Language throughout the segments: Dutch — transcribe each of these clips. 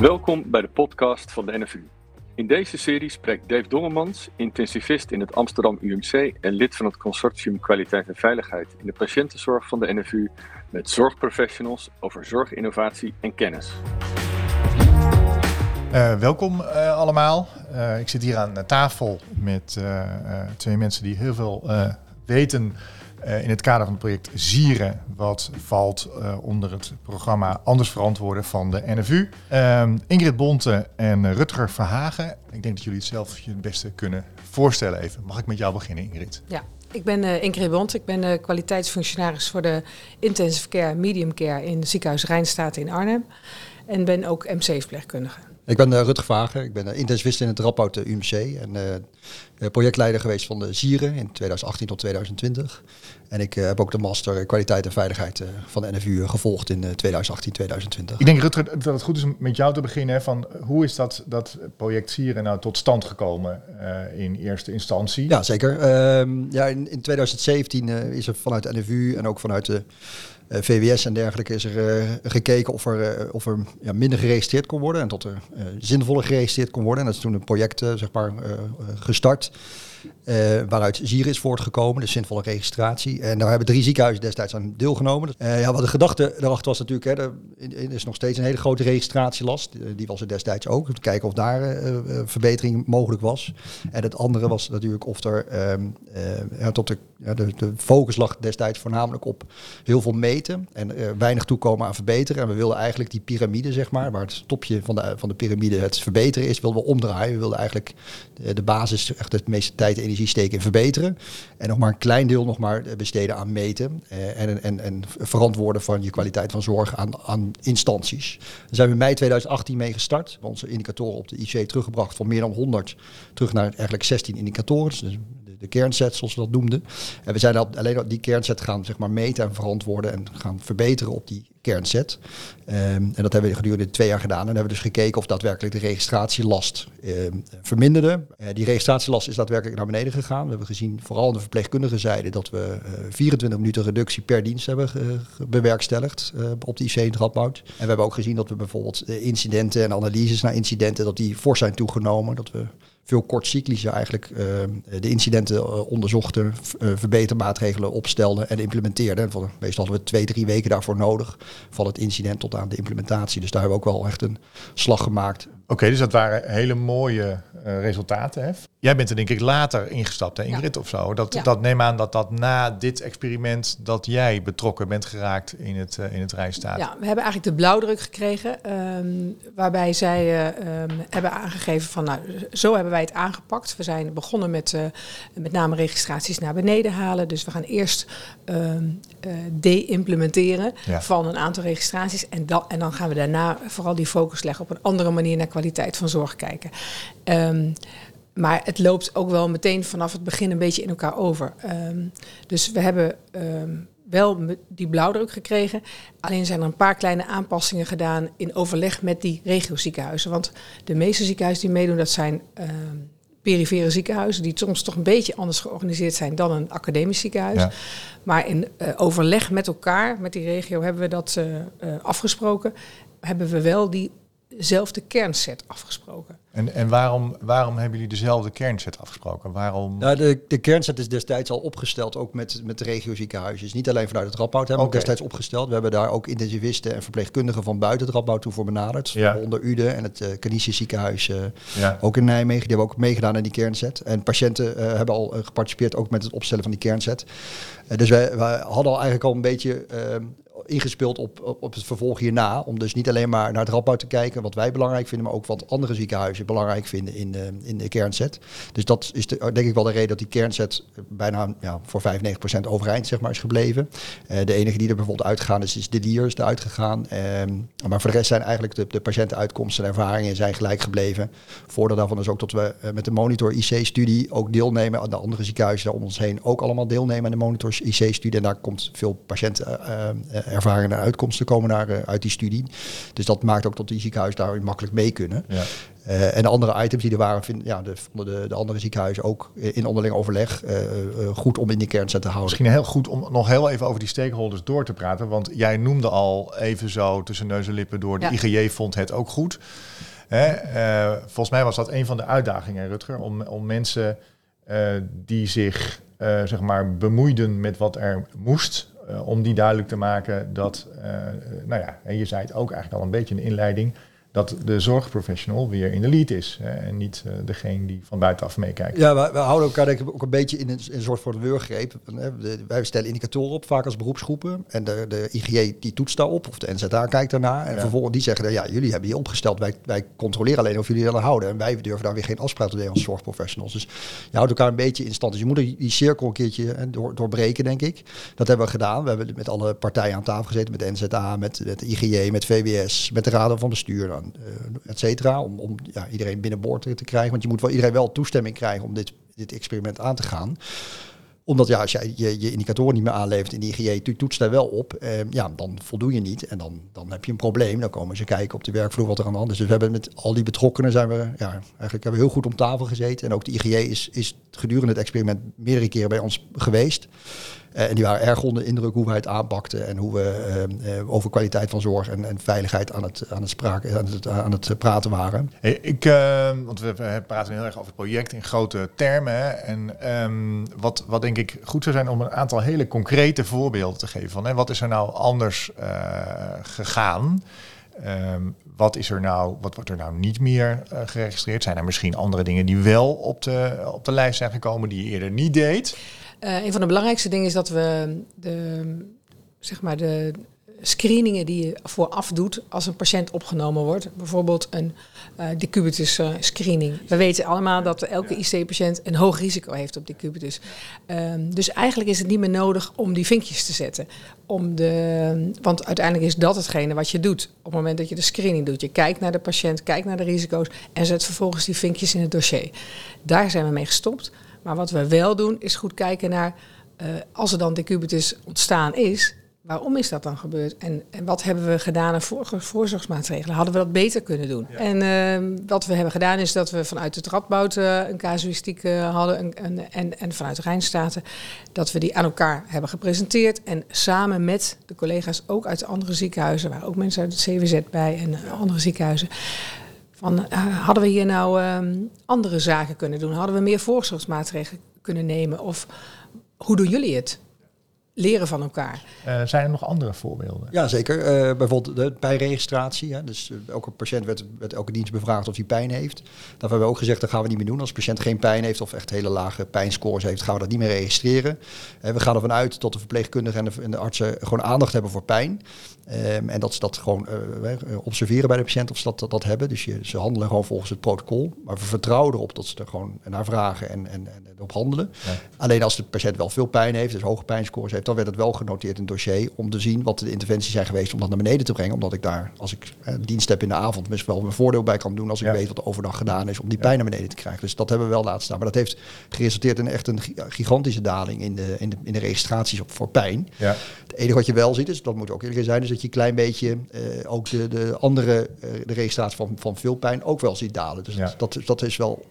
Welkom bij de podcast van de NFU. In deze serie spreekt Dave Dongemans, intensivist in het Amsterdam UMC en lid van het consortium Kwaliteit en Veiligheid in de patiëntenzorg van de NFU, met zorgprofessionals over zorginnovatie en kennis. Uh, welkom uh, allemaal. Uh, ik zit hier aan tafel met twee mensen die heel veel weten in het kader van het project Zieren, wat valt onder het programma Anders Verantwoorden van de NFU. Ehm, Ingrid Bonte en Rutger Verhagen. Ik denk dat jullie het zelf je het beste kunnen voorstellen even. Mag ik met jou beginnen, Ingrid? Ja. Ik ben uh, Ingrid Bonte. ik ben kwaliteitsfunctionaris voor de intensive care, medium care in ziekenhuis Rijnstaat in Arnhem. En ben ook MC-verpleegkundige. Ik ben uh, Rutger Vagen, ik ben uh, intensivist in het Radboud UMC en uh, projectleider geweest van de Zieren in 2018 tot 2020. En ik heb ook de master kwaliteit en veiligheid van de NFU gevolgd in 2018, 2020. Ik denk Rutger dat het goed is om met jou te beginnen. Van hoe is dat, dat project Zieren nou tot stand gekomen in eerste instantie? Ja, zeker. Ehm, ja, in, in 2017 is er vanuit de NFU en ook vanuit de VWS en dergelijke is er uh, gekeken of er, uh, of er ja, minder geregistreerd kon worden en tot er zinvoller geregistreerd kon worden. En dat is toen een project zeg maar, gestart. Waaruit Zier is voortgekomen, de zinvolle registratie. En daar hebben drie ziekenhuizen destijds aan deelgenomen. Uh, ja, wat de gedachte erachter was natuurlijk, hè, er is nog steeds een hele grote registratielast. Die was er destijds ook, te kijken of daar verbetering mogelijk was. En het andere was natuurlijk of er um, ja, tot de, ja, de, de, focus lag destijds voornamelijk op heel veel meten en weinig toekomen aan verbeteren. En we wilden eigenlijk die piramide, zeg maar, waar het topje van de, van de piramide het verbeteren is, wilden we omdraaien. We wilden eigenlijk de, de basis, echt het meeste tijd en energie steken in verbeteren. En nog maar een klein deel nog maar besteden aan meten. Eh, en, en, en verantwoorden van je kwaliteit van zorg aan, aan instanties. Daar zijn we in mei 2018 mee gestart. Onze indicatoren op de IC teruggebracht van meer dan 100 terug naar eigenlijk 16 indicatoren. Dus de kernset, zoals we dat noemden. En we zijn alleen die kernset gaan zeg maar, meten en verantwoorden en gaan verbeteren op die kernset. Um, en dat hebben we gedurende twee jaar gedaan. En hebben we dus gekeken of daadwerkelijk de registratielast um, verminderde. Uh, die registratielast is daadwerkelijk naar beneden gegaan. We hebben gezien, vooral aan de verpleegkundige zijde, dat we uh, 24 minuten reductie per dienst hebben bewerkstelligd uh, op de IC in. En we hebben ook gezien dat we bijvoorbeeld incidenten en analyses naar incidenten, dat die fors zijn toegenomen. Dat we veel kortcyclische eigenlijk uh, de incidenten uh, onderzochten, uh, verbetermaatregelen opstelden en implementeerden. En meestal hadden we twee, drie weken daarvoor nodig, van het incident tot aan de implementatie. Dus daar hebben we ook wel echt een slag gemaakt. Oké, dus dat waren hele mooie resultaten. Hè? Jij bent er denk ik later ingestapt, hè, Ingrid, ja. of zo. Dat, ja. dat neem aan dat dat na dit experiment, dat jij betrokken bent geraakt in het, uh, in het Rijnstaat. Ja, we hebben eigenlijk de blauwdruk gekregen, um, waarbij zij uh, um, hebben aangegeven van, nou, zo hebben wij het aangepakt. We zijn begonnen met uh, met name registraties naar beneden halen. Dus we gaan eerst um, de-implementeren ja. van een aantal registraties. En, dan en dan gaan we daarna vooral die focus leggen op een andere manier naar kwaliteit van zorg kijken. Um, maar het loopt ook wel meteen vanaf het begin een beetje in elkaar over. Um, dus we hebben um, wel die blauwdruk gekregen. Alleen zijn er een paar kleine aanpassingen gedaan in overleg met die regioziekenhuizen. Want de meeste ziekenhuizen die meedoen, dat zijn um, perifere ziekenhuizen, die soms toch een beetje anders georganiseerd zijn dan een academisch ziekenhuis. Ja. Maar in uh, overleg met elkaar, met die regio, hebben we dat uh, uh, afgesproken. Hebben we wel diezelfde kernset afgesproken. En, en waarom, waarom hebben jullie dezelfde kernset afgesproken? Waarom? Nou, de, de kernset is destijds al opgesteld, ook met, met de regioziekenhuizen. Dus niet alleen vanuit het Radboud hebben we okay. destijds opgesteld. We hebben daar ook intensivisten en verpleegkundigen van buiten het Radboud toe voor benaderd. Ja. Onder Ude en het uh, Canisius ziekenhuis, uh, ja. ook in Nijmegen. Die hebben ook meegedaan aan die kernset. En patiënten uh, hebben al geparticipeerd ook met het opstellen van die kernset. dus wij, wij, hadden al eigenlijk al een beetje ehm, ingespeeld op, op, het vervolg hierna. Om dus niet alleen maar naar het Radboud te kijken, wat wij belangrijk vinden, maar ook wat andere ziekenhuizen belangrijk vinden in de, in de kernset. Dus dat is de, denk ik wel de reden dat die kernset bijna ja, voor 95% overeind zeg maar, is gebleven. Uh, de enige die er bijvoorbeeld uitgegaan is, is de dier is eruit gegaan. Um, maar voor de rest zijn eigenlijk de, de patiëntenuitkomsten en ervaringen zijn gelijk gebleven. Voordeel daarvan is ook dat we uh, met de Monitor IC-studie ook deelnemen aan de andere ziekenhuizen om ons heen ook allemaal deelnemen aan de Monitor IC-studie. En daar komt veel patiëntenervaringen en uitkomsten komen naar, uit die studie. Dus dat maakt ook dat die ziekenhuizen daarin makkelijk mee kunnen. Ja. Uh, en de andere items die er waren, vind, ja, de, vonden de, de andere ziekenhuizen ook in onderling overleg uh, goed om in die kernset te houden. Misschien heel goed om nog heel even over die stakeholders door te praten. Want jij noemde al even zo tussen neus en lippen door, de ja. IGJ vond het ook goed. Hè? volgens mij was dat een van de uitdagingen, Rutger, om, om mensen die zich zeg maar bemoeiden met wat er moest, om die duidelijk te maken dat, nou ja, en je zei het ook eigenlijk al een beetje de inleiding, dat de zorgprofessional weer in de lead is. Hè, en niet uh, degene die van buitenaf meekijkt. Ja, we, we, houden elkaar denk ik ook een beetje in een, een soort voor de weurgreep. Wij stellen indicatoren op, vaak als beroepsgroepen. En de, de IGJ die toetst daarop, of de NZA kijkt daarna. En vervolgens die zeggen, ja, jullie hebben hier opgesteld. Wij, wij controleren alleen of jullie dat houden. En wij durven daar weer geen afspraak te doen als zorgprofessionals. Dus je houdt elkaar een beetje in stand. Dus je moet die cirkel een keertje hè, door, doorbreken, denk ik. Dat hebben we gedaan. We hebben met alle partijen aan tafel gezeten. Met de NZA, met, met de IGJ, met VWS, met de raden van bestuur. Eh, et cetera. Om, om ja, iedereen binnenboord te krijgen. Want je moet wel iedereen wel toestemming krijgen om dit, dit experiment aan te gaan omdat ja, als jij je, je indicatoren niet meer aanlevert in die IGJ, toetst daar wel op, eh, ja, dan voldoe je niet. En dan, dan heb je een probleem. Dan komen ze kijken op de werkvloer wat er aan de hand is. Dus we hebben met al die betrokkenen zijn we, ja, eigenlijk hebben we heel goed om tafel gezeten. En ook de IGJ is, is gedurende het experiment meerdere keren bij ons geweest. Uh, en die waren erg onder indruk hoe wij het aanpakten en hoe we uh, over kwaliteit van zorg en, en, veiligheid aan het, aan het, aan het, praten waren. Ik, want we, praten heel erg over het project in grote termen. En um, wat, wat denk ik goed zou zijn om een aantal hele concrete voorbeelden te geven. Van, hè, wat is er nou anders gegaan? Um, wat is er nou, wat wordt er nou niet meer geregistreerd? Zijn er misschien andere dingen die wel op de, op de lijst zijn gekomen die je eerder niet deed? Uh, een van de belangrijkste dingen is dat we de, zeg maar de screeningen die je vooraf doet als een patiënt opgenomen wordt. Bijvoorbeeld een uh, decubitus uh, screening. We weten allemaal dat elke IC-patiënt een hoog risico heeft op decubitus. Um, dus eigenlijk is het niet meer nodig om die vinkjes te zetten. Om de, want uiteindelijk is dat hetgene wat je doet op het moment dat je de screening doet. Je kijkt naar de patiënt, kijkt naar de risico's en zet vervolgens die vinkjes in het dossier. Daar zijn we mee gestopt. Maar wat we wel doen, is goed kijken naar, uh, als er dan decubitus ontstaan is, waarom is dat dan gebeurd? En, en wat hebben we gedaan aan voor, voorzorgsmaatregelen? Hadden we dat beter kunnen doen? Ja. En uh, wat we hebben gedaan is dat we vanuit het Radboud uh, een casuïstiek uh, hadden en, en, en, en vanuit de Rijnstaten, dat we die aan elkaar hebben gepresenteerd. En samen met de collega's ook uit de andere ziekenhuizen, waar ook mensen uit het CWZ bij en andere ziekenhuizen, van, uh, hadden we hier nou uh, andere zaken kunnen doen? Hadden we meer voorzorgsmaatregelen kunnen nemen? Of hoe doen jullie het? Leren van elkaar. Uh, zijn er nog andere voorbeelden? Ja, zeker. Uh, bijvoorbeeld de pijnregistratie. Hè. Dus elke patiënt werd, werd, elke dienst bevraagd of hij pijn heeft. Daar hebben we ook gezegd, dat gaan we niet meer doen. Als de patiënt geen pijn heeft of echt hele lage pijnscores heeft, gaan we dat niet meer registreren. we gaan ervan uit dat de verpleegkundigen en de, en de artsen gewoon aandacht hebben voor pijn. Um, en dat ze dat gewoon uh, observeren bij de patiënt of ze dat, dat, dat, hebben. Dus je, ze handelen gewoon volgens het protocol. Maar we vertrouwen erop dat ze er gewoon naar vragen en, en, en op handelen. Ja. Alleen als de patiënt wel veel pijn heeft, dus hoge pijnscores heeft, dan werd het wel genoteerd in het dossier om te zien wat de interventies zijn geweest om dat naar beneden te brengen. Omdat ik daar, als ik eh, dienst heb in de avond, misschien wel mijn voordeel bij kan doen als ik ja. weet wat overdag gedaan is om die pijn naar beneden te krijgen. Dus dat hebben we wel laten staan. Maar dat heeft geresulteerd in echt een gigantische daling in de, in de, in de registraties op, voor pijn. Ja. Het enige wat je wel ziet, is dat moet ook eerlijk zijn, is dat je een klein beetje uh, ook de, de andere, uh, de registratie van, van veel pijn ook wel ziet dalen. Dus ja. dat, dat is wel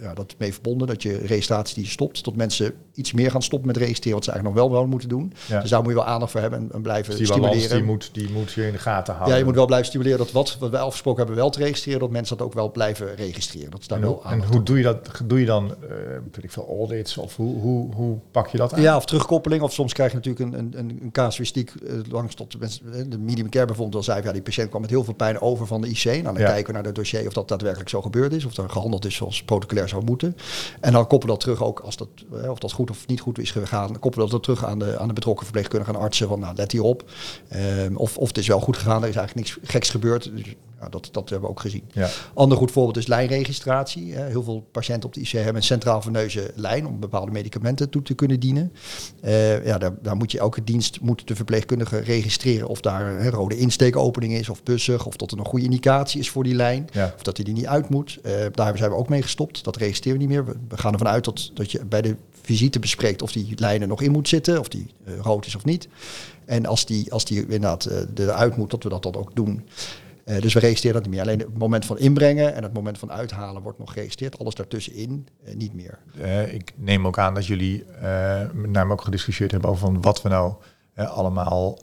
ja, dat mee verbonden. Dat je registratie die stopt, tot mensen iets meer gaan stoppen met registreren, wat ze eigenlijk nog wel wel moeten doen. Ja. Dus daar moet je wel aandacht voor hebben en, en blijven dus die stimuleren. die moet, die moet je in de gaten houden. Ja, je moet wel blijven stimuleren dat wat, wat wij afgesproken hebben wel te registreren, dat mensen dat ook wel blijven registreren. Dat is daar en, wel en hoe doe je dat? Doe je dan, uh, weet ik veel, audits of hoe, hoe, hoe pak je dat aan? Ja, of terugkoppeling. Of soms krijg je natuurlijk een, een, een casuïstiek uh, langs tot de mensen. De medium care bijvoorbeeld al zei, ja, die patiënt kwam met heel veel pijn over van de IC. Nou, dan ja. kijken we naar het dossier of dat daadwerkelijk zo gebeurd is, of er gehandeld is zoals protocolair zou moeten. En dan koppelen dat terug ook als dat, of dat goed of niet goed is gegaan, koppelen dat terug aan de, aan de betrokken verpleegkundige en artsen. Van nou, let hierop. Um, of, of het is wel goed gegaan, er is eigenlijk niks geks gebeurd. Dus, ja, dat, dat hebben we ook gezien. Ja. Ander goed voorbeeld is lijnregistratie. Heel veel patiënten op de IC hebben een centraal veneuze lijn om bepaalde medicamenten toe te kunnen dienen. Uh, ja, daar, daar, moet je elke dienst moet de verpleegkundige registreren of daar een rode insteekopening is of bussig of dat er een goede indicatie is voor die lijn ja. of dat hij die niet uit moet. Uh, daar zijn we ook mee gestopt. Dat registreren we niet meer. We, we gaan ervan uit dat, dat je bij de visite bespreekt of die lijnen nog in moet zitten, of die uh, rood is of niet. En als die, als die inderdaad uh, eruit moet, dat we dat dan ook doen. Uh, dus we registreren dat niet meer. Alleen het moment van inbrengen en het moment van uithalen wordt nog geregistreerd. Alles daartussenin niet meer. ik neem ook aan dat jullie met name ook gediscussieerd hebben over van wat we nou allemaal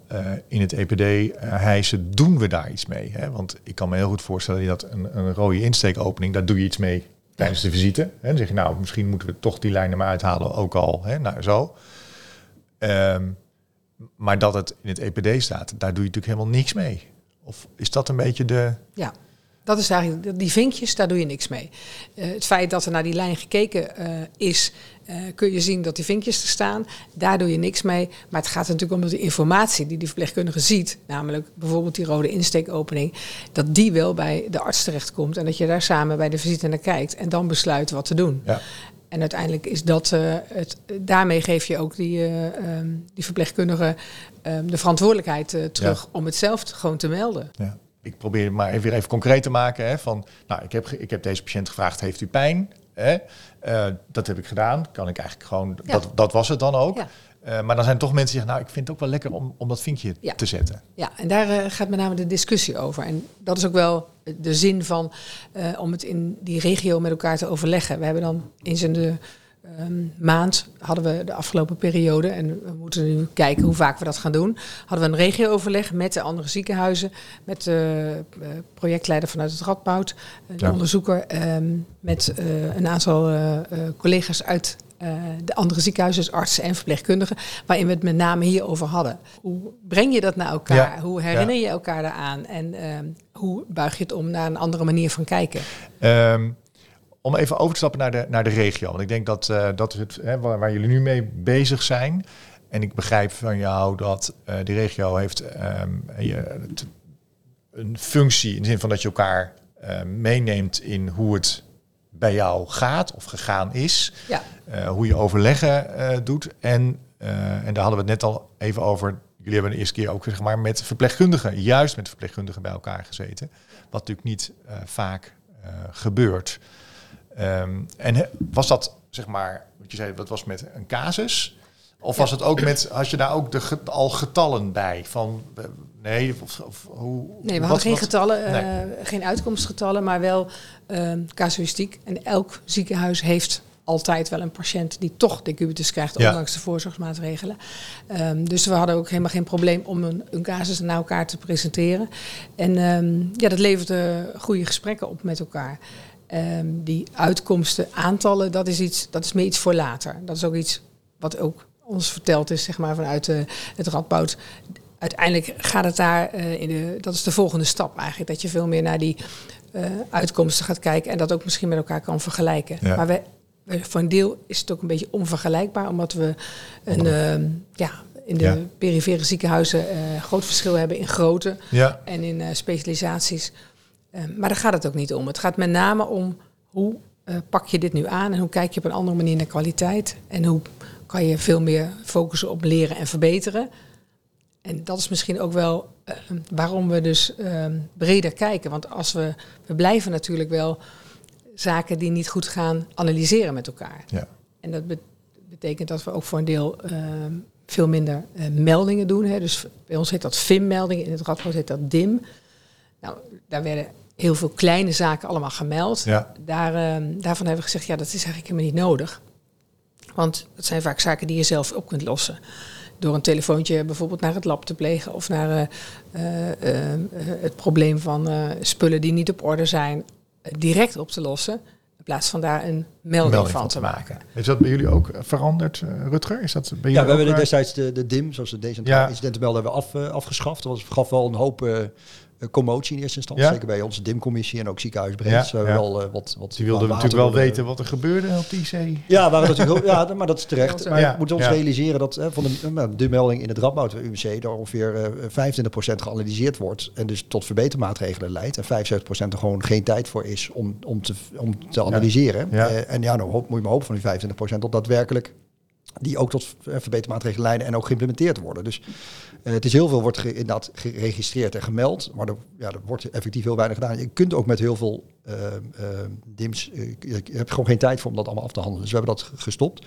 in het EPD hijsen. Doen we daar iets mee? Hè? Want ik kan me heel goed voorstellen dat een, een rode insteekopening, daar doe je iets mee tijdens de visite. Hè? Dan zeg je, nou, misschien moeten we toch die lijnen maar uithalen, ook al. Hè? Nou, zo. Um, maar dat het in het EPD staat, daar doe je natuurlijk helemaal niks mee. Of is dat een beetje de. Ja, dat is eigenlijk die vinkjes, daar doe je niks mee. Uh, het feit dat er naar die lijn gekeken uh, is, uh, kun je zien dat die vinkjes er staan. Daar doe je niks mee. Maar het gaat natuurlijk om de informatie die die verpleegkundige ziet, namelijk bijvoorbeeld die rode insteekopening, dat die wel bij de arts terechtkomt en dat je daar samen bij de visite naar kijkt en dan besluit wat te doen. Ja. En uiteindelijk is dat uh, het. Daarmee geef je ook die, uh, um, die verpleegkundige um, de verantwoordelijkheid terug ja. om het zelf gewoon te melden. Ja. Ik probeer het maar even, weer even concreet te maken. Hè, van, nou, ik heb, ik heb deze patiënt gevraagd: heeft u pijn? Hè? dat heb ik gedaan. Kan ik eigenlijk gewoon. Ja. Dat, dat was het dan ook. Ja. Uh, maar dan zijn toch mensen die zeggen, nou, ik vind het ook wel lekker om, om dat vinkje ja. te zetten. Ja, en daar uh, gaat met name de discussie over. En dat is ook wel de zin van om het in die regio met elkaar te overleggen. We hebben dan eens in de um, maand, hadden we de afgelopen periode, en we moeten nu kijken hoe vaak we dat gaan doen, hadden we een regio-overleg met de andere ziekenhuizen, met de projectleider vanuit het Radboud, de ja. onderzoeker, um, met een aantal collega's uit de andere ziekenhuizen, dus artsen en verpleegkundigen, waarin we het met name hierover hadden. Hoe breng je dat naar elkaar? Ja, hoe herinner ja. je elkaar daaraan? En uh, hoe buig je het om naar een andere manier van kijken? Um, om even over te stappen naar de, naar de regio. Want ik denk dat uh, dat is het hè, waar, waar, jullie nu mee bezig zijn. En ik begrijp van jou dat de regio heeft um, je, een functie in de zin van dat je elkaar meeneemt in hoe het bij jou gaat of gegaan is. Ja. Uh, hoe je overleggen uh, doet. En, uh, en daar hadden we het net al even over. Jullie hebben de eerste keer ook zeg maar, met verpleegkundigen, juist met verpleegkundigen bij elkaar gezeten. Wat natuurlijk niet vaak gebeurt. Um, en was dat, zeg maar, wat je zei, wat was met een casus? Of was het ook met, als je daar ook de, al getallen bij? Van nee, of, of hoe. Nee, we hadden geen getallen, nee. uh, geen uitkomstgetallen, maar wel uh, casuïstiek. En elk ziekenhuis heeft altijd wel een patiënt die toch decubitus krijgt, ja. ondanks de voorzorgsmaatregelen. Um, dus we hadden ook helemaal geen probleem om een, een casus naar elkaar te presenteren. En um, ja, dat levert uh, goede gesprekken op met elkaar. Um, die uitkomsten, aantallen, dat is, iets, dat is meer iets voor later. Dat is ook iets wat ook ons verteld is, zeg maar, vanuit uh, het Radboud. Uiteindelijk gaat het daar uh, in de, dat is de volgende stap eigenlijk, dat je veel meer naar die uh, uitkomsten gaat kijken en dat ook misschien met elkaar kan vergelijken. Ja. Maar we, voor een deel is het ook een beetje onvergelijkbaar, omdat we een, uh, ja, in de ja. perifere ziekenhuizen groot verschil hebben in grootte ja. en in specialisaties. Uh, maar daar gaat het ook niet om. Het gaat met name om hoe pak je dit nu aan en hoe kijk je op een andere manier naar kwaliteit en hoe kan je veel meer focussen op leren en verbeteren. En dat is misschien ook wel uh, waarom we dus uh, breder kijken. Want als we, we blijven natuurlijk wel zaken die niet goed gaan analyseren met elkaar. Ja. En dat be betekent dat we ook voor een deel veel minder uh, meldingen doen. Hè. Dus bij ons heet dat FIM-meldingen, in het Radboud heet dat DIM. Nou, daar werden heel veel kleine zaken allemaal gemeld. Ja. Daar, ehm, daarvan hebben we gezegd, ja, dat is eigenlijk helemaal niet nodig. Want dat zijn vaak zaken die je zelf op kunt lossen. Door een telefoontje bijvoorbeeld naar het lab te plegen of naar uh, uh, uh, het probleem van spullen die niet op orde zijn direct op te lossen. In plaats van daar een melding, melding van, van, te maken. maken. Is dat bij jullie ook veranderd, Rutger? Is dat bij ja, we hebben destijds de, de DIM, zoals de decentrale ja. hebben af, afgeschaft. Dat was, gaf wel een hoop commotie in eerste instantie. Ja? Zeker bij onze DIM-commissie en ook ziekenhuisbreed. Ja, ja. Wel, uh, wat, wat die wilden natuurlijk wel weten wat er gebeurde op die zee. Ja, waren natuurlijk, ja maar dat is terecht. Maar we moeten ons realiseren dat uh, van de, de melding in het Radboud UMC... er ongeveer uh, 25% geanalyseerd wordt... en dus tot verbetermaatregelen leidt. En 75% er gewoon geen tijd voor is om, om, te, om te analyseren. Uh, en ja, dan hoop, moet je maar hopen van die 25% dat daadwerkelijk die ook tot verbetermaatregelen leiden en ook geïmplementeerd worden. Dus uh, het is heel veel wordt ge, inderdaad geregistreerd en gemeld, maar er, ja, er wordt effectief heel weinig gedaan. Je kunt ook met heel veel DIMS. je hebt gewoon geen tijd voor om dat allemaal af te handelen. Dus we hebben dat gestopt.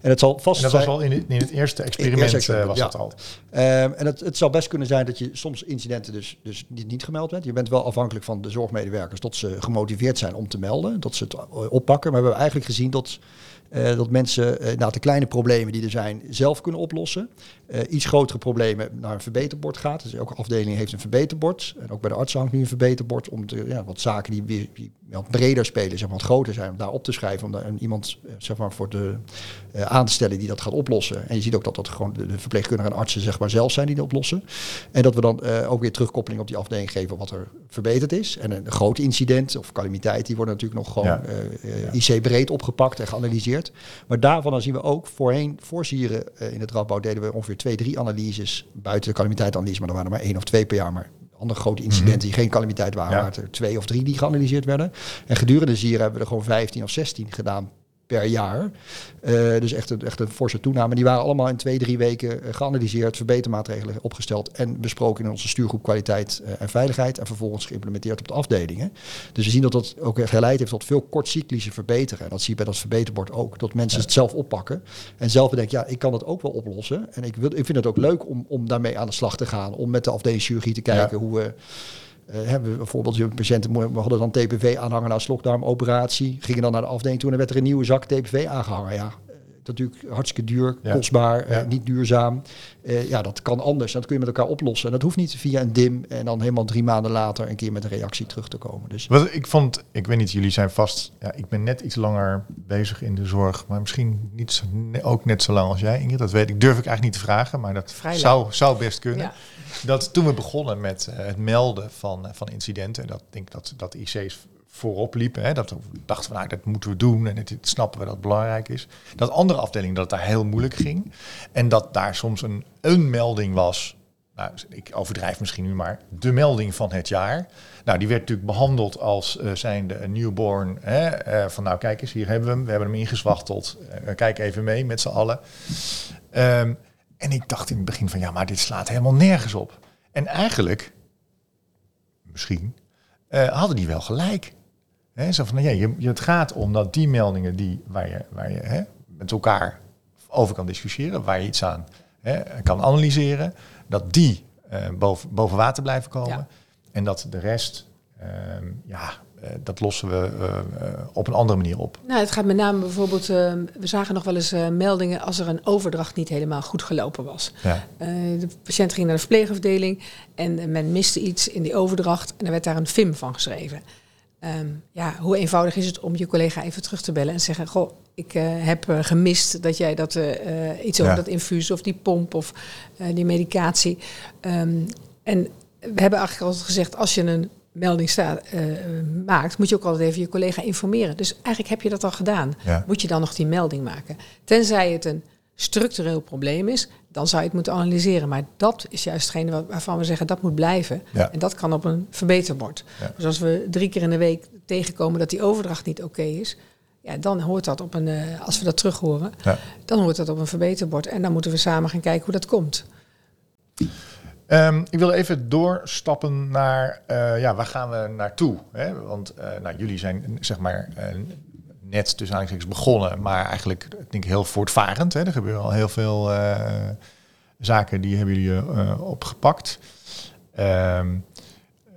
En het zal vast en dat was al in het, in het eerste experiment, eerste was dat al. en het, het zal best kunnen zijn dat je soms incidenten dus, dus niet, niet gemeld bent. Je bent wel afhankelijk van de zorgmedewerkers tot ze gemotiveerd zijn om te melden. Dat ze het oppakken. Maar we hebben eigenlijk gezien dat dat mensen nou, de kleine problemen die er zijn zelf kunnen oplossen. Uh, iets grotere problemen naar een verbeterbord gaat. Dus elke afdeling heeft een verbeterbord. En ook bij de artsen hangt nu een verbeterbord. Om te, ja, wat zaken die, weer, die wat breder spelen, zeg maar, wat groter zijn, om daar op te schrijven. Om daar iemand zeg maar, voor de, aan te stellen die dat gaat oplossen. En je ziet ook dat dat gewoon de, de verpleegkundigen en artsen zeg maar, zelf zijn die dat oplossen. En dat we dan ook weer terugkoppeling op die afdeling geven wat er verbeterd is. En een, groot incident of calamiteit, die worden natuurlijk nog gewoon ja. IC-breed opgepakt en geanalyseerd. Maar daarvan dan zien we ook voorheen, voor Sieren uh, in het Radboud deden we ongeveer twee, drie analyses buiten de calamiteitsanalyse, maar er waren er maar één of twee per jaar. Maar andere grote incidenten die geen calamiteit waren, ja. waren er twee of drie die geanalyseerd werden. En gedurende Sieren hebben we er gewoon 15 of 16 gedaan per jaar. Uh, dus echt een, echt een forse toename. Die waren allemaal in twee, drie weken uh, geanalyseerd, verbetermaatregelen opgesteld en besproken in onze stuurgroep kwaliteit uh, en veiligheid en vervolgens geïmplementeerd op de afdelingen. Dus we zien dat dat ook geleid heeft tot veel kortcyclische verbeteren. En dat zie je bij dat verbeterbord ook. Dat mensen ja. het zelf oppakken en zelf bedenken, ja, ik kan het ook wel oplossen. En ik, wil, ik vind het ook leuk om, om daarmee aan de slag te gaan. Om met de afdeling chirurgie te kijken ja. hoe we uh, hebben we bijvoorbeeld patiënten, we hadden dan TPV aanhangen na slokdarmoperatie, gingen dan naar de afdeling toe en dan werd er een nieuwe zak TPV aangehangen. Ja, natuurlijk hartstikke duur, ja. kostbaar, ja. uh, niet duurzaam. Uh, ja, dat kan anders. Dat kun je met elkaar oplossen. En dat hoeft niet via een dim en dan helemaal drie maanden later een keer met een reactie terug te komen. Dus. Wat ik vond, ik weet niet, jullie zijn vast, ja, ik ben net iets langer bezig in de zorg, maar misschien niet zo, ook net zo lang als jij, Ingrid. Dat weet ik, durf ik eigenlijk niet te vragen, maar dat zou, zou best kunnen. Ja. Dat toen we begonnen met uh, het melden van, van incidenten, dat denk dat, dat IC's voorop liepen. Hè, dat we dachten van nou, dat moeten we doen en het, snappen we dat belangrijk is. Dat andere afdelingen dat het daar heel moeilijk ging. En dat daar soms een, een melding was. Nou, ik overdrijf misschien nu maar, de melding van het jaar. Nou, die werd natuurlijk behandeld als uh, zijnde een newborn. Hè, van nou, kijk eens, hier hebben we hem. We hebben hem ingezwachteld. Kijk even mee met z'n allen. Um, en ik dacht in het begin van, ja, maar dit slaat helemaal nergens op. En eigenlijk, misschien, hadden die wel gelijk. He, zo van, nou ja, je, het gaat om dat die meldingen die, waar je, waar je he, met elkaar over kan discussiëren, waar je iets aan he, kan analyseren, dat die uh, boven, boven water blijven komen. Ja. En dat de rest, uh, ja, dat lossen we op een andere manier op. Nou, het gaat met name bijvoorbeeld, we zagen nog wel eens meldingen als er een overdracht niet helemaal goed gelopen was. Ja. de patiënt ging naar de verpleegafdeling en men miste iets in die overdracht en er werd daar een FIM van geschreven. Um, ja, hoe eenvoudig is het om je collega even terug te bellen en zeggen: Goh, ik uh, heb uh, gemist dat jij dat uh, iets over ja. dat infuus of die pomp of die medicatie. Um, en we hebben eigenlijk altijd gezegd: als je een melding staat, maakt, moet je ook altijd even je collega informeren. Dus eigenlijk heb je dat al gedaan. Ja. Moet je dan nog die melding maken? Tenzij het een structureel probleem is, dan zou je het moeten analyseren. Maar dat is juist hetgene waarvan we zeggen dat moet blijven. Ja. En dat kan op een verbeterbord. Ja. Dus als we drie keer in de week tegenkomen dat die overdracht niet oké okay is, ja, dan hoort dat op een, uh, als we dat terug horen, dan hoort dat op een verbeterbord. En dan moeten we samen gaan kijken hoe dat komt. Um, ik wil even doorstappen naar, uh, ja, waar gaan we naartoe? Hè? Want uh, nou, jullie zijn zeg maar net tussen aanhalingstekens begonnen, maar eigenlijk denk ik heel voortvarend. Hè. Er gebeuren al heel veel uh, zaken die hebben jullie uh, opgepakt. Um,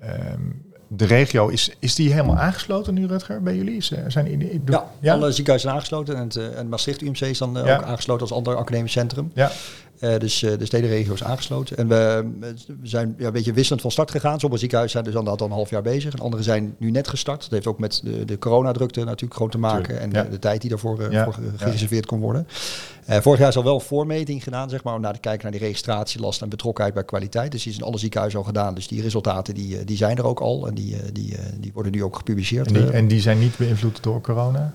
um, de regio, is, is die helemaal aangesloten nu, Rutger, bij jullie? Is, zijn die, ja, ja, alle ziekenhuizen zijn aangesloten. En, het, en Maastricht UMC is dan ja. ook aangesloten als ander academisch centrum. Ja. Uh, dus uh, de stedenregio is aangesloten. En we, we zijn ja, een beetje wisselend van start gegaan. Sommige ziekenhuizen zijn dus al, al een half jaar bezig. En andere zijn nu net gestart. Dat heeft ook met de, de coronadrukte natuurlijk gewoon te maken. Tuurlijk, en ja. de, de, tijd die daarvoor uh, voor gereserveerd kon worden. Vorig jaar is al wel een voormeting gedaan, zeg maar, om naar te kijken naar die registratielast en betrokkenheid bij kwaliteit. Dus die is in alle ziekenhuizen al gedaan. Dus die resultaten die, die zijn er ook al. En die, die, die worden nu ook gepubliceerd. En die, en die zijn niet beïnvloed door corona?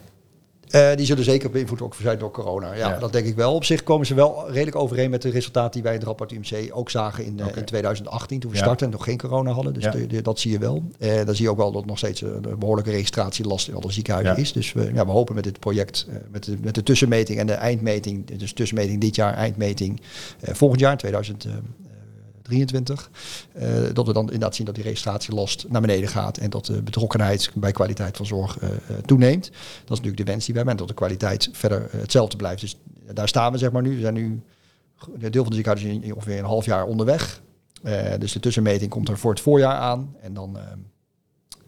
Uh, die zullen zeker beïnvloed ook zijn door corona. Ja, ja, dat denk ik wel. Op zich komen ze wel redelijk overeen met de resultaten die wij in het rapport UMC ook zagen in, uh, okay. in 2018 toen we ja. startten en nog geen corona hadden. Dus ja. de, de, dat zie je wel. Uh, dan zie je ook wel dat nog steeds een behoorlijke registratielast in alle ziekenhuizen is. Dus we, ja, we hopen met dit project, met, de, met de tussenmeting en de eindmeting, dus tussenmeting dit jaar, eindmeting volgend jaar in 2000. 23. Uh, dat we dan inderdaad zien dat die registratielast naar beneden gaat en dat de betrokkenheid bij kwaliteit van zorg uh, toeneemt. Dat is natuurlijk de wens die we hebben en dat de kwaliteit verder hetzelfde blijft. Dus daar staan we zeg maar nu. We zijn nu een deel van de ziekenhuizen ongeveer een half jaar onderweg. dus de tussenmeting komt er voor het voorjaar aan en dan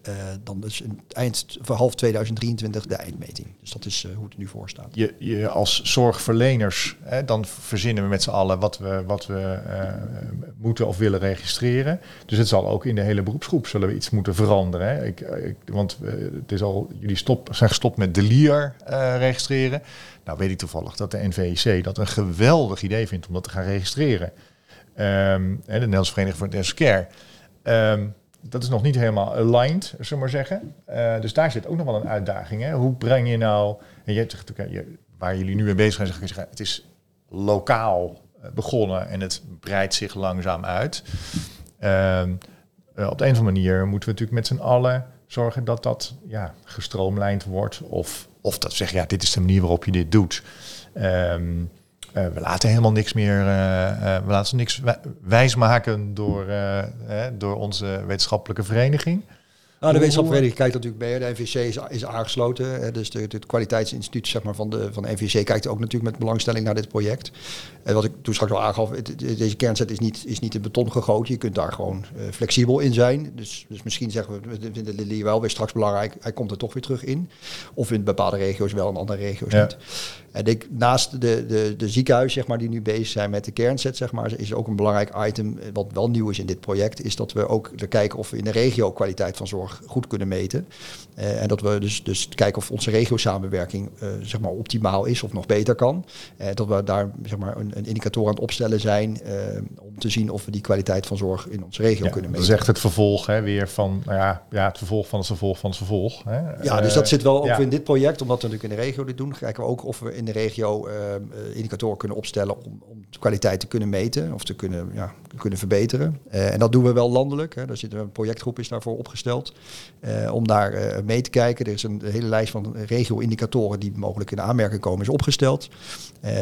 uh, dan dus in eind van half 2023 de eindmeting. Dus dat is uh, hoe het nu voor staat. Je, je als zorgverleners, hè, dan verzinnen we met z'n allen wat we, wat we uh, moeten of willen registreren. Dus het zal ook in de hele beroepsgroep zullen we iets moeten veranderen. Hè. Ik, ik, want het is al, jullie stop, zijn gestopt met de LIR registreren. Nou weet ik toevallig dat de NVC dat een geweldig idee vindt om dat te gaan registreren. Um, de Nederlandse Vereniging voor het Care. Um, dat is nog niet helemaal aligned, zullen we maar zeggen. Uh, dus daar zit ook nog wel een uitdaging. Hè? Hoe breng je nou, en je zegt, waar jullie nu mee bezig zijn, zeg zeggen, het is lokaal eh, begonnen en het breidt zich langzaam uit. Uh, op de een of andere manier moeten we natuurlijk met z'n allen zorgen dat dat ja, gestroomlijnd wordt. Of, of dat zeggen, ja, dit is de manier waarop je dit doet. Uh, we laten helemaal niks meer, uh, uh, we laten niks wijsmaken door, door onze wetenschappelijke vereniging. Nou, de wetenschapsvereniging kijkt natuurlijk mee. De NVC is, is aangesloten. Hè, dus het kwaliteitsinstituut zeg maar, van, de, van de NVC kijkt ook natuurlijk met belangstelling naar dit project. En wat ik toen straks al aangaf, deze kernset is niet, is niet in beton gegoten. Je kunt daar gewoon uh, flexibel in zijn. Dus, dus misschien zeggen we, we vinden Lily wel weer straks belangrijk. Hij komt er toch weer terug in. Of in bepaalde regio's wel, in andere regio's ja. niet. En ik, naast de, de, de ziekenhuis, zeg maar, die nu bezig zijn met de kernset, zeg maar, is ook een belangrijk item, wat wel nieuw is in dit project, is dat we ook kijken of we in de regio kwaliteit van zorg goed kunnen meten. Uh, en dat we dus, dus kijken of onze regio-samenwerking uh, zeg maar optimaal is of nog beter kan. Uh, dat we daar zeg maar, een, een indicator aan het opstellen zijn om te zien of we die kwaliteit van zorg in onze regio ja, kunnen meten. Dat is echt het vervolg hè, weer van, nou ja, ja, het vervolg van het vervolg van het vervolg. Hè. Ja, dus dat zit wel ook ja. in dit project, omdat we natuurlijk in de regio dit doen, kijken we ook of we in de regio indicatoren kunnen opstellen om, om de kwaliteit te kunnen meten of te kunnen, ja, kunnen verbeteren. en dat doen we wel landelijk. Hè. Daar zit een projectgroep is daarvoor opgesteld. Om daar mee te kijken. Er is een hele lijst van regio-indicatoren die mogelijk in aanmerking komen, is opgesteld.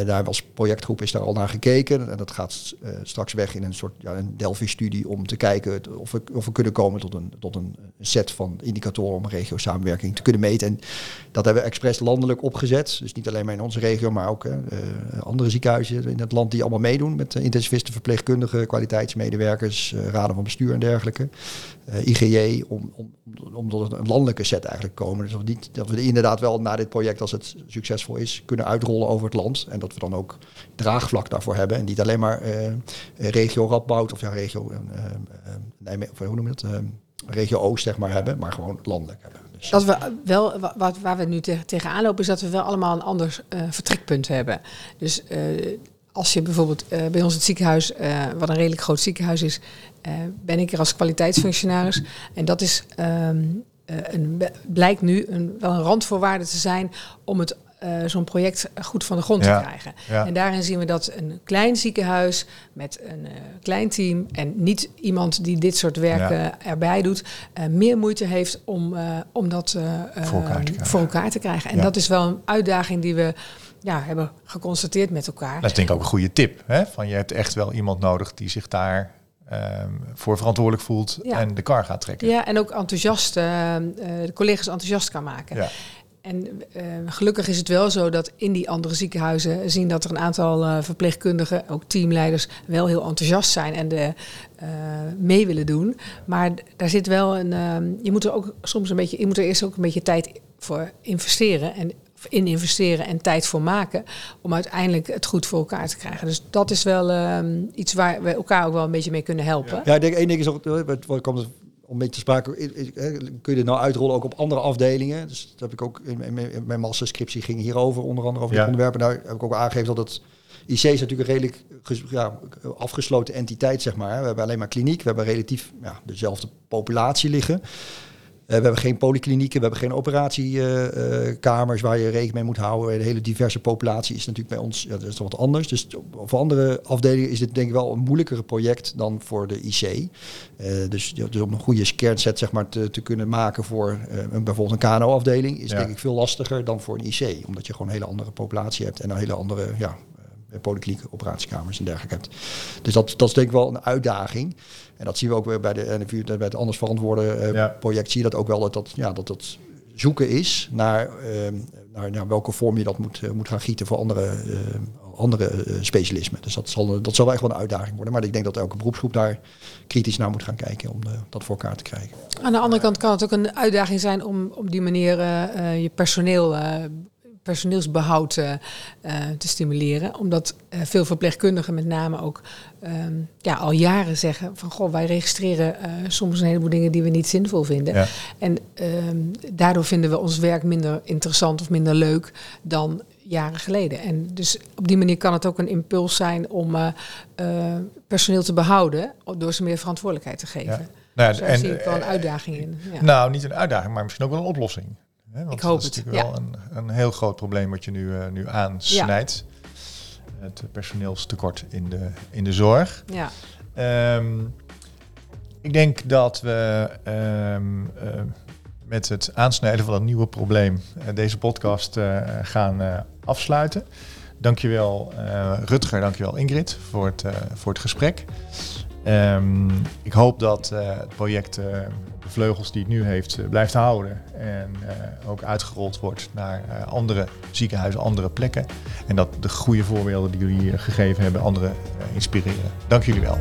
Daar was projectgroep is daar al naar gekeken. En dat gaat straks weg in een soort ja, een Delphi-studie om te kijken of we, of we kunnen komen tot een, tot een set van indicatoren om regio-samenwerking te kunnen meten. En dat hebben we expres landelijk opgezet. Dus niet alleen maar in regio, maar ook andere ziekenhuizen in het land die allemaal meedoen met intensivisten, verpleegkundigen, kwaliteitsmedewerkers, raden van bestuur en dergelijke. IGJ, om, om, om een landelijke set eigenlijk komen. Dus dat we, niet, dat we inderdaad wel na dit project, als het succesvol is, kunnen uitrollen over het land. En dat we dan ook draagvlak daarvoor hebben. En niet alleen maar regio Radboud of ja, regio Nijmegen, hoe noem je het? regio Oost zeg maar hebben, maar gewoon landelijk hebben. Dus. Dat we wel, wat, waar we nu tegen, tegenaan lopen, is dat we wel allemaal een ander vertrekpunt hebben. Dus als je bijvoorbeeld uh, bij ons het ziekenhuis, wat een redelijk groot ziekenhuis is, ben ik er als kwaliteitsfunctionaris. En dat is um, een, blijkt nu een, wel een randvoorwaarde te zijn om het zo'n project goed van de grond ja, te krijgen. Ja. En daarin zien we dat een klein ziekenhuis met een klein team en niet iemand die dit soort werken ja. erbij doet, meer moeite heeft om, om dat voor elkaar, voor, elkaar te krijgen. En dat is wel een uitdaging die we ja, hebben geconstateerd met elkaar. Dat is denk ik ook een goede tip. Hè? Van je hebt echt wel iemand nodig die zich daar um, voor verantwoordelijk voelt ja. en de kar gaat trekken. Ja, en ook enthousiast, uh, de collega's enthousiast kan maken. Ja. En uh, gelukkig is het wel zo dat in die andere ziekenhuizen zien dat er een aantal uh, verpleegkundigen, ook teamleiders, wel heel enthousiast zijn en de, uh, mee willen doen. Maar daar zit wel een. je moet er ook soms een beetje, je moet er eerst ook een beetje tijd voor investeren. En in investeren en tijd voor maken om uiteindelijk het goed voor elkaar te krijgen. Dus dat is wel um, iets waar we elkaar ook wel een beetje mee kunnen helpen. Ja, ik denk één ding is ook, wat komt om beetje te sprake, kun je dit nou uitrollen ook op andere afdelingen. Dus dat heb ik ook in, in mijn masterscriptie ging hierover, onder andere over ja. onderwerpen. Daar heb ik ook aangegeven dat het IC is natuurlijk een redelijk ja, afgesloten entiteit, zeg maar. We hebben alleen maar kliniek, we hebben relatief ja, dezelfde populatie liggen. Uh, we hebben geen polyklinieken, we hebben geen operatiekamers waar je rekening mee moet houden. De hele diverse populatie is natuurlijk bij ons ja, dat is wat anders. Dus voor andere afdelingen is dit denk ik wel een moeilijkere project dan voor de IC. Uh, dus, dus om een goede kernset zeg maar, te, te kunnen maken voor een, bijvoorbeeld een KNO-afdeling is ja. denk ik veel lastiger dan voor een IC. Omdat je gewoon een hele andere populatie hebt en een hele andere ja, polyklinieken, operatiekamers en dergelijke hebt. Dus dat, dat is denk ik wel een uitdaging. En dat zien we ook weer bij de NFU, bij het Anders Verantwoorde Ja. project, zie je dat ook wel, dat dat, ja, dat, dat zoeken is naar, ehm, naar, naar welke vorm je dat moet, eh, moet gaan gieten voor andere, eh, andere eh, specialismen. Dus dat zal, dat zal wel echt wel een uitdaging worden. Maar ik denk dat elke beroepsgroep daar kritisch naar moet gaan kijken om eh, dat voor elkaar te krijgen. Aan de andere kant kan het ook een uitdaging zijn om op die manier eh, eh, je personeel, eh, personeelsbehoud eh, eh, te stimuleren. Omdat eh, veel verpleegkundigen met name ook ehm, ja, al jaren zeggen van goh, wij registreren soms een heleboel dingen die we niet zinvol vinden. Ja. En ehm, daardoor vinden we ons werk minder interessant of minder leuk dan jaren geleden. En dus op die manier kan het ook een impuls zijn om personeel te behouden door ze meer verantwoordelijkheid te geven. Ja. Nou, ja, Dus daar zie ik wel een uitdaging in. Ja. Nou, niet een uitdaging, maar misschien ook wel een oplossing. Hè? Want Ik hoop dat is het, natuurlijk wel een, een heel groot probleem wat je nu, eh, nu aansnijdt. Het personeelstekort in de, in de zorg. ja. Ehm, ik denk dat we ehm, eh, met het aansnijden van dat nieuwe probleem eh, deze podcast gaan afsluiten. Dankjewel Rutger, dankjewel Ingrid voor het, voor het gesprek. Ehm, ik hoop dat eh, het project eh, de vleugels die het nu heeft eh, blijft houden en ook uitgerold wordt naar andere ziekenhuizen, andere plekken. En dat de goede voorbeelden die jullie hier gegeven hebben anderen inspireren. Dank jullie wel.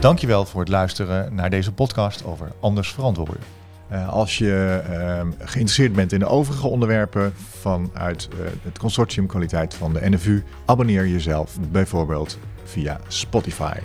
Dankjewel voor het luisteren naar deze podcast over anders verantwoorden. Eh, als je ehm, geïnteresseerd bent in de overige onderwerpen vanuit eh, het consortium kwaliteit van de NFU, abonneer jezelf bijvoorbeeld via Spotify.